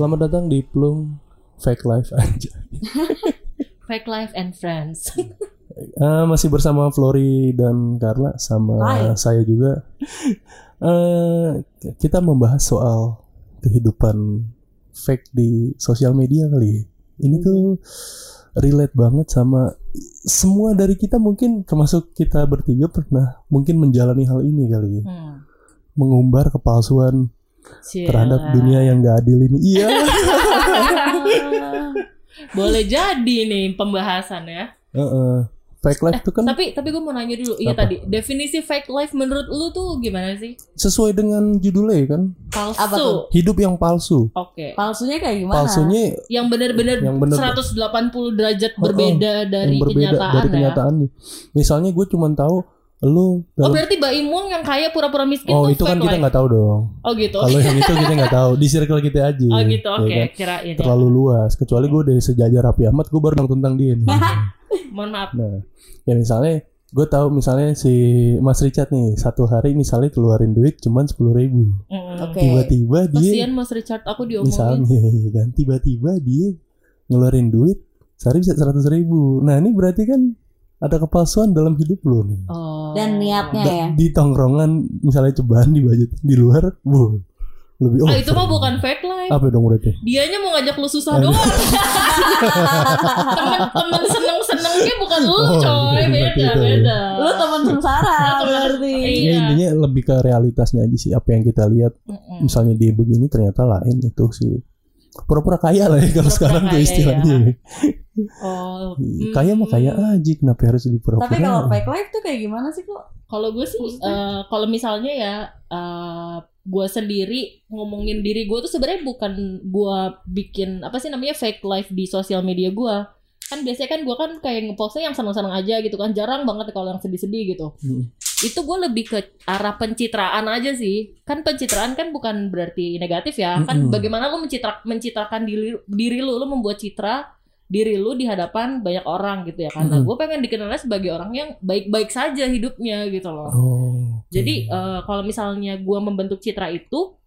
Selamat datang di Plung Fake Life aja. Fake life and friends. Eh, masih bersama Flori dan Carla sama Hai. saya juga. Eh, kita membahas soal kehidupan fake di sosial media kali. ya. Ini tuh relate banget sama semua dari kita mungkin termasuk kita bertiga pernah mungkin menjalani hal ini kali ya. Hmm. Mengumbar kepalsuan Terhadap dunia yang gak adil ini. Iya. Boleh jadi nih pembahasan ya. Heeh. Fake life tuh kan Tapi tapi gue mau nanya dulu. Iya tadi definisi fake life menurut lu tuh gimana sih? sesuai dengan judulnya kan. Palsu. Apa tuh? Hidup yang palsu. Oke. Palsunya kayak gimana? Palsunya Yang benar-benar Yang bener- 180 derajat Oh, oh. berbeda dari yang berbeda kenyataan dari ya. kenyataannya. Misalnya gue cuma tahu lu Oh berarti Mbak Imung yang kaya pura-pura miskin Oh itu kan kita nggak tahu dong. Oh gitu. Kalau yang itu kita nggak tahu. Di circle kita aja. Oh gitu. ya Oke, kan? kirain ya. Terlalu luas. Kecuali gue dari sejajar Raffi Ahmad, gue baru tahu tentang dia nih. Mohon maaf. nah, ya misalnya gue tahu misalnya si Mas Richard nih satu hari misalnya keluarin duit cuman sepuluh ribu. Mm. Oke. Tiba-tiba dia Kasian Mas Richard aku diomongin. misalnya ya kan tiba-tiba dia ngeluarin duit sehari bisa seratus ribu. Nah ini berarti kan ada kepalsuan dalam hidup lo nih. Oh. Dan niatnya Da- ya. di tongkrongan misalnya cobaan di budget di luar, bu lebih Ah oh itu mah bukan fake life. apa dong berarti? Dianya mau ngajak lu susah Aduh. doang. Temen-temen seneng-senengnya bukan lu Oh, coy, iya, beda gitu. beda. Lu teman sengsara Temen- berarti. Iya. Ya intinya lebih ke realitasnya aja sih apa yang kita lihat. Mm-mm. Misalnya dia begini ternyata lain itu sih. Pura-pura kaya lah ya kalau Pura-pura sekarang tuh istilahnya. Oh, Iya, Kaya mah kaya aja kenapa harus dipura-pura? Tapi kalau fake life tuh kayak gimana sih kok? Kalau gue sih, Maksudnya? eh, kalau misalnya ya, eh, gue sendiri ngomongin diri gue tuh sebenarnya bukan gue bikin apa sih namanya fake life di sosial media gue. Kan biasanya kan gue kan kayak ngepostnya yang seneng-seneng aja gitu kan, jarang banget kalau yang sedih-sedih gitu. Hmm. Itu gue lebih ke arah pencitraan aja sih. Kan pencitraan kan bukan berarti negatif ya. Kan Mm-mm. bagaimana lu mencitra, mencitrakan diri diri lu, lu membuat citra diri lu di hadapan banyak orang gitu ya. Karena Mm-mm. gue pengen dikenalnya sebagai orang yang baik-baik saja hidupnya gitu loh. Oh. Jadi eh, kalau misalnya gue membentuk citra itu,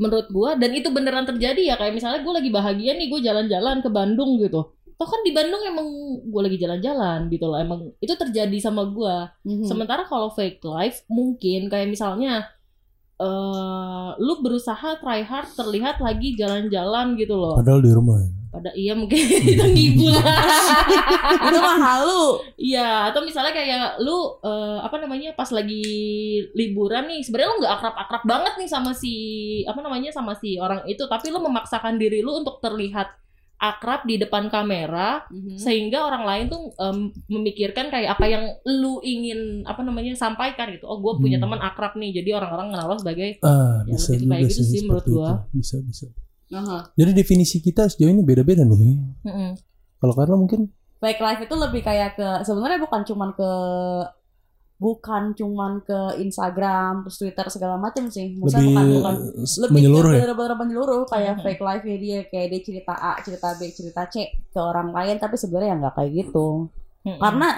menurut gue dan itu beneran terjadi ya kayak misalnya gue lagi bahagia nih gue jalan-jalan ke Bandung gitu. Toh kan di Bandung emang gue lagi jalan-jalan gitu loh. Emang itu terjadi sama gue. Mhm. Sementara kalau fake life mungkin kayak misalnya eh lu berusaha try hard terlihat lagi jalan-jalan gitu loh. Padahal di rumah. ya. Pada iya mungkin itu ngibul. itu mah halu. Iya, atau misalnya kayak lu eh, apa namanya pas lagi liburan nih, sebenarnya lu nggak akrab-akrab banget nih sama si apa namanya sama si orang itu, tapi lu memaksakan diri lu untuk terlihat akrab di depan kamera Mhm. sehingga orang lain tuh em, memikirkan kayak apa yang lu ingin apa namanya sampaikan gitu. Oh, gue punya Hmm. teman akrab nih, jadi orang-orang kenal lo sebagai Ah, Ya, bisa juga kayak gitu sih, menurut itu. Bisa, bisa. Aha. Jadi definisi kita sejauh ini beda-beda nih. Mm-mm. Kalau Carla mungkin Fake life itu lebih kayak ke sebenarnya bukan cuman ke bukan cuman ke Instagram, terus Twitter segala macam sih. Maksudnya lebih bukan bukan lebih menyeluruh ke ya. bener-bener menyeluruh kayak Mhm. fake life dia kayak dia cerita A, cerita B, cerita C ke orang lain tapi sebenarnya nggak kayak gitu. Mm-mm. Karena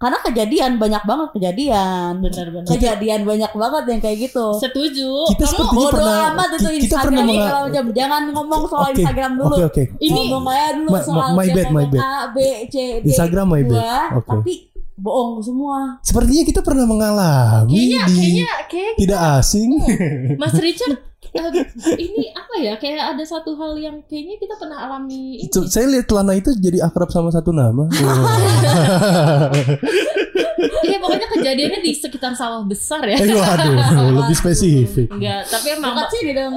karena kejadian banyak banget kejadian. benar-benar Kejadian banyak banget yang kayak gitu. setuju. Kita Kamu Bodoh pernah amat itu kita Instagram pernah segala macam. Jangan ngomong soal Oke, Instagram dulu. Oke, oke. ini ngomong aja dulu ma- soal my bad, my bad. A, B, C, D, Instagram my bad. Oke. tapi bohong semua. Sepertinya kita pernah mengalami kayaknya di kayaknya kayak tidak asing. Mas Richard, eh, ini apa ya? Kayak ada satu hal yang kayaknya kita pernah alami. Ini. Itu- Saya lihat celana itu jadi akrab sama satu nama. Iya, pokoknya kejadiannya di sekitar sawah besar ya. Eh, waduh, lebih spesifik. Enggak, tapi emang sini dong.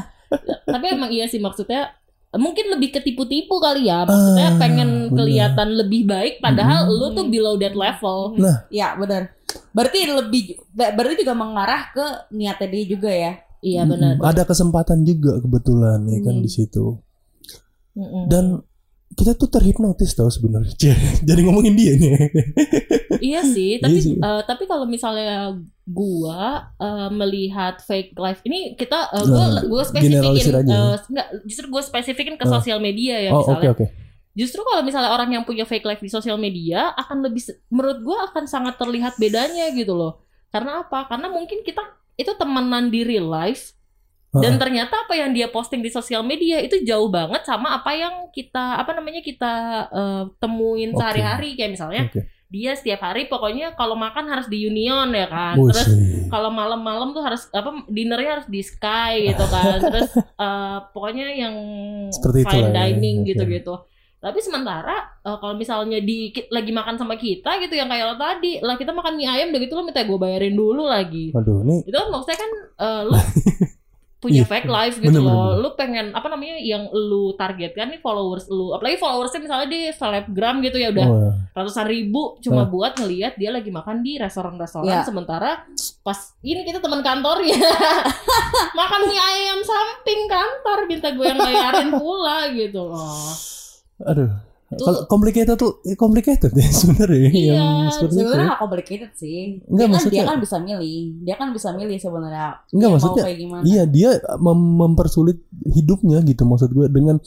tapi emang iya sih maksudnya mungkin lebih ketipu-tipu kali ya. Maksudnya Ah, pengen benar. kelihatan lebih baik padahal Mm. lu tuh below that level. ya benar. Berarti lebih berarti juga mengarah ke niatnya dia juga ya. Iya benar. Ada kesempatan juga kebetulan ya kan Hmm. di situ. Mm-mm. Dan kita tuh terhipnotis tau sebenarnya. Jadi ngomongin dia nih. Iya sih, tapi Iya sih. eh, tapi kalau misalnya gua eh, melihat fake life ini kita eh, gua Nah, gua spesifikin eh, enggak justru gua spesifikin ke Ah. sosial media ya oh, misalnya. oke. Justru kalau misalnya orang yang punya fake life di sosial media akan lebih menurut gua akan sangat terlihat bedanya gitu loh. Karena apa? Karena mungkin kita itu temenan di real life Dan ternyata apa yang dia posting di sosial media itu jauh banget sama apa yang kita apa namanya kita eh, temuin Oke. sehari-hari kayak misalnya Oke. dia setiap hari pokoknya kalau makan harus di Union ya kan. Terus Buset. kalau malam-malam tuh harus apa dinernya harus di Sky gitu kan. Terus eh, pokoknya yang Seperti fine itulah ya, dining oke. gitu-gitu. Tapi sementara eh, kalau misalnya di lagi makan sama kita gitu yang kayak lo tadi, lah kita makan mie ayam udah gitu lo minta gue bayarin dulu lagi. Waduh, ini Itu kan maksudnya kan eh, lu punya Iya, fake life gitu bener, loh. bener, Lu pengen apa namanya yang lu targetkan nih followers lu. Apalagi followersnya misalnya di selebgram gitu ya udah wah, ratusan ribu cuma Hmm. buat ngelihat dia lagi makan di restoran-restoran Ya. sementara pas ini kita teman kantor ya makan mie ayam samping kantor minta gue yang bayarin pula gitu loh. aduh. Kalau complicated tuh eh, complicated ya sebenarnya Iya, yang seperti itu. Sebenarnya ya. nggak complicated sih. Enggak, dia, kan, dia kan bisa milih. Dia kan bisa milih sebenarnya. Enggak dia maksudnya mau kayak gimana. Iya dia mem- mempersulit hidupnya gitu maksud gue dengan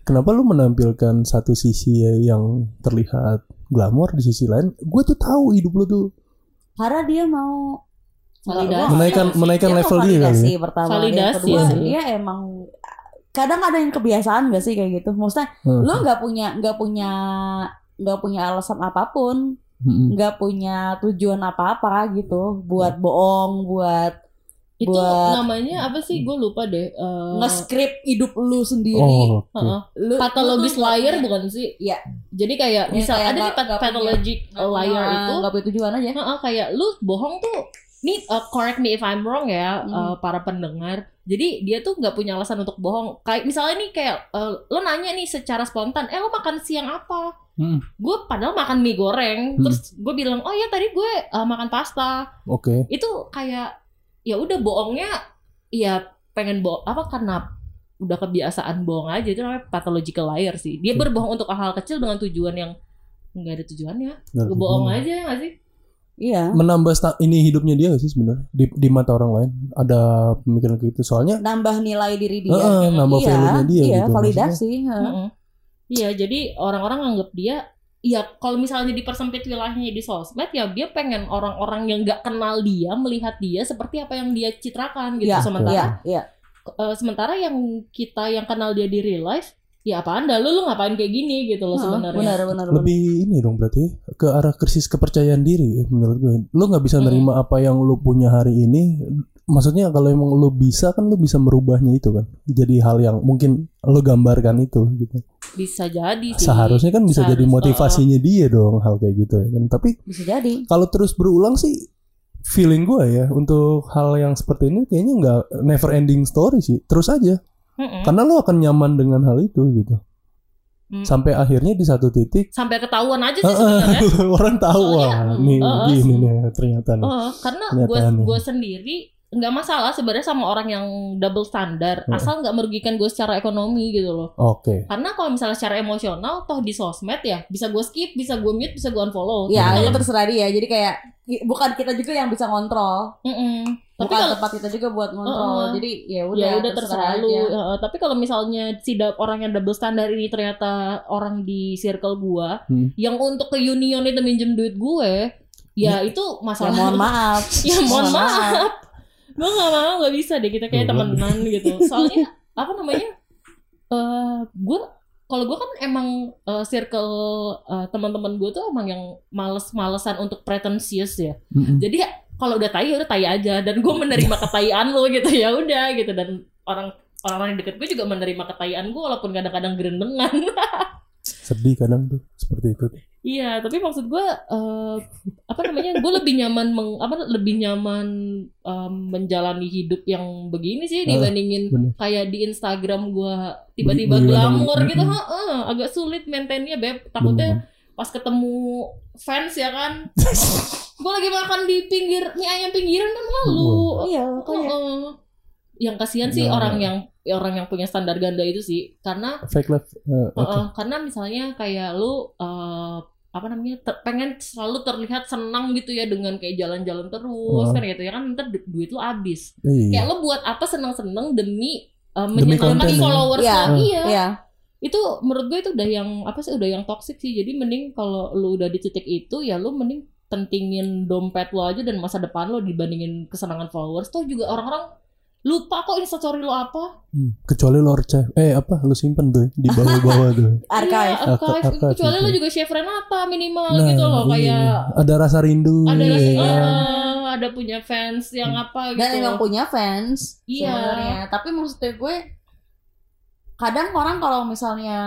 kenapa lu menampilkan satu sisi yang terlihat glamor di sisi lain gue tuh tahu hidup lu tuh Karena dia mau Validasi. Menaikkan- menaikkan dia level dia kali validasi ya? pertama. Validasi yang kedua, sih. dia emang kadang ada yang kebiasaan gak sih kayak gitu. Maksudnya Hmm. lu nggak punya nggak punya nggak punya alasan apa pun, Mm-mm. nggak punya tujuan apa-apa gitu buat bohong, buat Itu Buat- namanya apa sih? Gue lupa deh. Eh, nge-script hidup lu sendiri. oh oke. heeh. Lu, pathologis lu liar punya- bukan sih? Iya. Jadi kayak Ya, misal kayak ada nih pat- pathologic liar itu nggak punya tujuan aja. Heeh, kayak lu bohong tuh nih uh, correct me if I'm wrong ya Hmm. uh, para pendengar. Jadi dia tuh nggak punya alasan untuk bohong. Kayak misalnya nih kayak uh, lo nanya nih secara spontan, eh lo makan siang apa? Hmm, Gue padahal makan mie goreng, Hmm. terus gue bilang oh ya tadi gue uh, makan pasta. oke Itu kayak ya udah bohongnya ya pengen bohong apa karena udah kebiasaan bohong aja itu namanya pathological liar sih. Dia Oke. berbohong untuk hal kecil dengan tujuan yang nggak ada tujuannya. Nggak Bohong aja nggak sih? Iya. menambah ini hidupnya dia gak sih sebenarnya di, di mata orang lain ada pemikiran kayak gitu soalnya Nambah nilai diri dia. Heeh, nambah iya, value-nya dia iya, gitu, validasi. heeh. Mm-mm. Iya, jadi orang-orang anggap dia ya kalau misalnya dipersempit wilayahnya di sosmed ya dia pengen orang-orang yang nggak kenal dia melihat dia seperti apa yang dia citrakan gitu. Iya, sementara Iya, iya. eh, sementara yang kita yang kenal dia di real life ya apa anda lu lu ngapain kayak gini gitu loh sebenarnya. Benar, benar, benar. lebih ini dong berarti ke arah krisis kepercayaan diri ya, menurut gue lu nggak bisa Mm-mm. nerima apa yang lu punya hari ini maksudnya kalau emang lu bisa kan lu bisa merubahnya itu kan jadi hal yang mungkin lu gambarkan itu gitu Bisa jadi sih. seharusnya kan bisa jadi Seharus- motivasinya dia dong hal kayak gitu ya kan tapi Bisa jadi. kalau terus berulang sih feeling gue ya untuk hal yang seperti ini kayaknya nggak never ending story sih terus aja Mm-mm. karena lu akan nyaman dengan hal itu gitu Mm. sampai akhirnya di satu titik Sampai ketahuan aja sih sebenarnya. orang tahu Soalnya, wah nih uh, gini nih ternyata nih Oh, karena gue gue sendiri nggak masalah sebenarnya sama orang yang double standar Heeh. asal nggak merugikan gue secara ekonomi gitu loh oke karena kalau misalnya secara emosional toh di sosmed ya bisa gue skip bisa gue mute bisa gue unfollow Ya, itu kalau- terserah dia. Jadi kayak bukan kita juga yang bisa ngontrol. Mm-mm. tapi Bukan kalau tempat kita juga buat ngontrol. Heeh. Jadi ya udah, ya udah terserah lu. Heeh, tapi kalau misalnya si da- orang yang double standar ini ternyata orang di circle gua Hmm. yang untuk ke union itu minjem duit gue ya itu Ya masalah mohon maaf. ya mohon maaf gue gak mau gak bisa deh kita kayak Goblok. temenan gitu soalnya apa namanya eh gue kalau gue kan emang eh, circle eh, teman-teman gue tuh emang yang males-malesan untuk pretensius ya. Mm-mm. jadi ya, kalau udah tai ya udah tai aja. Dan gue menerima ketaian lo gitu ya udah gitu. Dan orang orang-orang yang deket gue juga menerima ketaian gue walaupun kadang-kadang gerendengan sedih kadang tuh seperti itu Iya, tapi maksud gue eh, apa namanya? Gue lebih nyaman meng, apa lebih nyaman em, menjalani hidup yang begini sih Ah, dibandingin bener. kayak di Instagram gue tiba-tiba glamor gitu. Mm-mm. Heeh, agak sulit maintainnya, Beb. Takutnya pas ketemu fans ya kan. gue lagi makan di pinggir mie ayam pinggiran kan malu. Iya, makanya. Heeh. Yang kasihan sih Ya. orang yang orang yang punya standar ganda itu sih, karena fake life eh, oke Heeh, karena misalnya kayak lu eh, apa namanya ter- pengen selalu terlihat senang gitu ya dengan kayak jalan-jalan terus Heeh. kan gitu ya kan ntar du- duit lu habis. iya Kayak lu buat apa senang-senang demi Demi menyenangkan ya. followers Iya, lo. Iya. Iya. Itu menurut gue itu udah yang apa sih udah yang toxic sih. Jadi mending kalau lu udah di titik itu ya lu mending pentingin dompet lo aja dan masa depan lo dibandingin kesenangan followers tuh juga orang-orang lupa kok instastory lo apa Hmm, kecuali lo archive eh apa lu simpen tuh di bawah-bawah tuh archive Iya, archive. Archive, kecuali lo juga share Renata minimal Nah, gitu loh kayak iya. ada rasa rindu ada ya rasa- kan? eh, ada punya fans yang apa gitu dan emang punya fans Iya. sebenarnya tapi maksudnya gue kadang orang kalau misalnya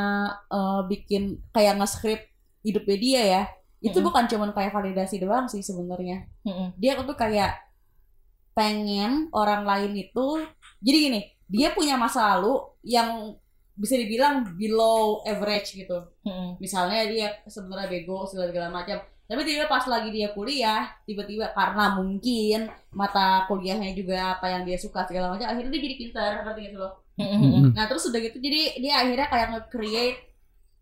eh, bikin kayak nge-script hidupnya dia ya itu Mm-mm. bukan cuman kayak validasi doang sih sebenarnya Mm-mm. dia tuh kayak pengen orang lain itu jadi gini dia punya masa lalu yang bisa dibilang below average gitu Mm-mm. misalnya dia sebenarnya bego segala segala macam tapi tiba pas lagi dia kuliah tiba-tiba karena mungkin mata kuliahnya juga apa yang dia suka segala macam akhirnya dia jadi pintar ngerti gak sih lo Mm-mm. Mm-mm. nah terus udah gitu jadi dia akhirnya kayak nge-create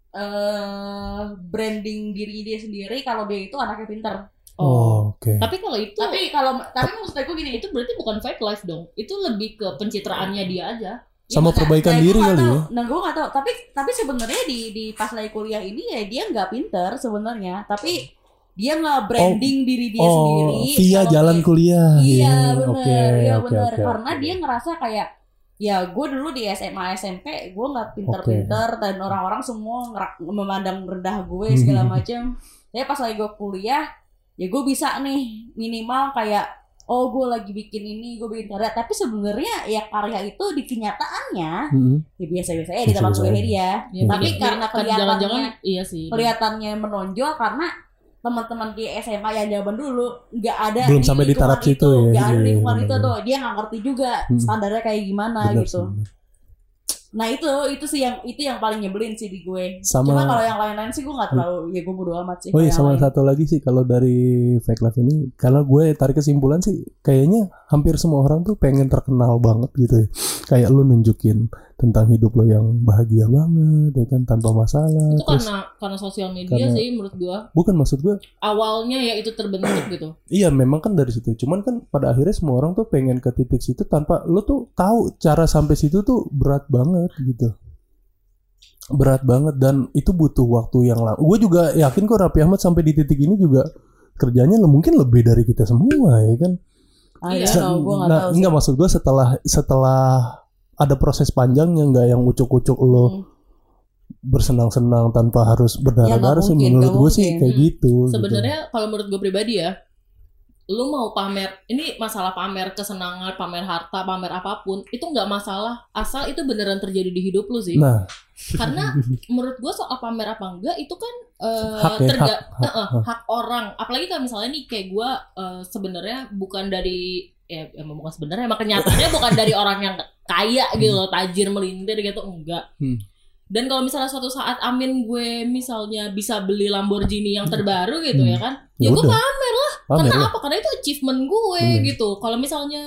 eh branding diri dia sendiri kalau dia itu anaknya pintar Oh. Oh oke Tapi kalau itu tapi kalau tapi maksudnya gue gini itu berarti bukan fake life dong. Itu lebih ke pencitraannya dia aja. sama Nah, perbaikan nah, diri kali ya Nah, gue gak tahu. Tapi tapi sebenarnya di di pas lagi kuliah ini ya dia nggak pinter sebenarnya. Tapi dia nggak branding diri dia oh sendiri. via jalan dia- kuliah Iya Oke, benar, iya oke, benar. oke, Karena oke. dia ngerasa kayak ya gue dulu di SMA SMP gue nggak pinter-pinter dan orang-orang semua memandang rendah gue segala macem. Tapi pas lagi gue kuliah ya gue bisa nih minimal kayak oh gue lagi bikin ini gue bikin karya tapi sebenarnya ya karya itu di kenyataannya Mm-mm. ya biasa-biasa ya di tempat kuliah dia Ya, Tapi dia- karena kan kelihatannya- iya sih. kelihatannya menonjol karena teman-teman di SMA yang zaman dulu nggak ada Belum sampai di taraf situ ya, nggak ada iya, di lingkungan iya, itu benar. tuh dia nggak ngerti juga Hmm. standarnya kayak gimana Benar gitu sih. Nah itu itu sih yang itu yang paling nyebelin sih di gue Sama- cuma kalau yang lain-lain sih gue nggak terlalu ya gue bodo amat sih Oh iya sama lain. satu lagi sih kalau dari fake life ini kalau gue tarik kesimpulan sih kayaknya hampir semua orang tuh pengen terkenal banget gitu ya. Kayak lu nunjukin tentang hidup lo yang bahagia banget ya kan tanpa masalah. itu Terus karena karena sosial media karena- sih menurut gua. bukan maksud gue Awalnya ya itu terbentuk gitu. iya memang kan dari situ. Cuman kan pada akhirnya semua orang tuh pengen ke titik situ tanpa lu tuh tahu cara sampai situ tuh berat banget gitu. Berat banget dan itu butuh waktu yang lama. Gue juga yakin kok Raffi Ahmad sampai di titik ini juga kerjanya lo mungkin lebih dari kita semua ya kan. ah, Iya. ya, Se- tahu, gue nggak nah, tahu enggak maksud gue setelah setelah ada proses panjangnya nggak yang ucuk-ucuk lo Hmm. bersenang-senang tanpa harus berdarah-darah Ya, sih menurut gue sih kayak Hmm. gitu. gitu. Sebenarnya kalau menurut gue pribadi ya, lu mau pamer, ini masalah pamer kesenangan, pamer harta, pamer apa pun, itu nggak masalah asal itu beneran terjadi di hidup lu sih. Nah, Karena menurut gue soal pamer apa enggak itu kan eh, Hak ya, terga- hak, hak, eh, hak. hak orang. Apalagi kalau misalnya nih kayak gue eh, sebenarnya bukan dari ya emang bukan sebenarnya emang kenyataannya bukan dari orang yang kaya gitu loh, tajir melintir gitu enggak. Hmm. Dan kalau misalnya suatu saat amin gue misalnya bisa beli Lamborghini yang terbaru gitu Hmm. ya kan, Ya ya gue pamer lah. pamer Karena lah. apa? Karena itu achievement gue Bener. gitu. Kalau misalnya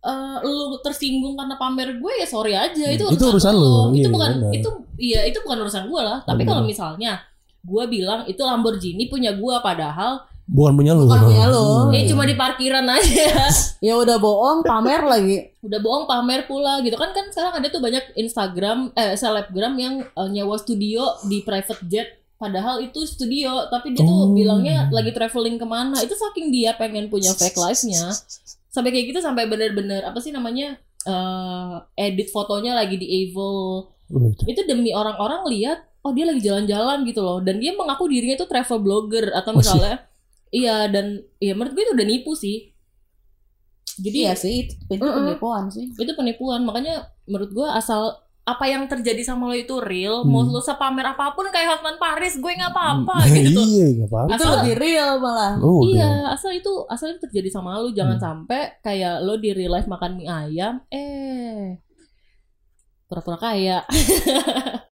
eh, lu tersinggung karena pamer gue ya sorry aja itu Hmm. Itu urusan lu, Itu iya, bukan benar. itu iya itu bukan urusan gue lah. Tapi kalau misalnya gue bilang itu Lamborghini punya gue padahal Bukan punya lo. Bukan punya lo. eh Iya. cuma di parkiran aja. ya udah bohong pamer lagi Udah bohong pamer pula gitu kan kan sekarang ada tuh banyak Instagram eh selebgram yang eh, nyewa studio di private jet padahal itu studio tapi dia tuh Oh. bilangnya lagi traveling ke mana itu saking dia pengen punya fake life-nya sampai kayak gitu sampai bener-bener apa sih namanya eh edit fotonya lagi di Evil itu demi orang-orang lihat oh dia lagi jalan-jalan gitu loh dan dia mengaku dirinya itu travel blogger atau Oh, misalnya iya dan iya menurut gue itu udah nipu sih jadi iya sih itu, itu Mm-mm. penipuan sih itu penipuan makanya menurut gue asal apa yang terjadi sama lo itu real Hmm. mau lo sepamer apa pun kayak Hotman Paris gue nggak apa-apa Nah, gitu Iya, nggak apa-apa. Asal- lebih real malah Oh, udah. iya asal itu asal itu terjadi sama lo jangan Hmm. sampai kayak lo di real life makan mie ayam eh pura-pura kaya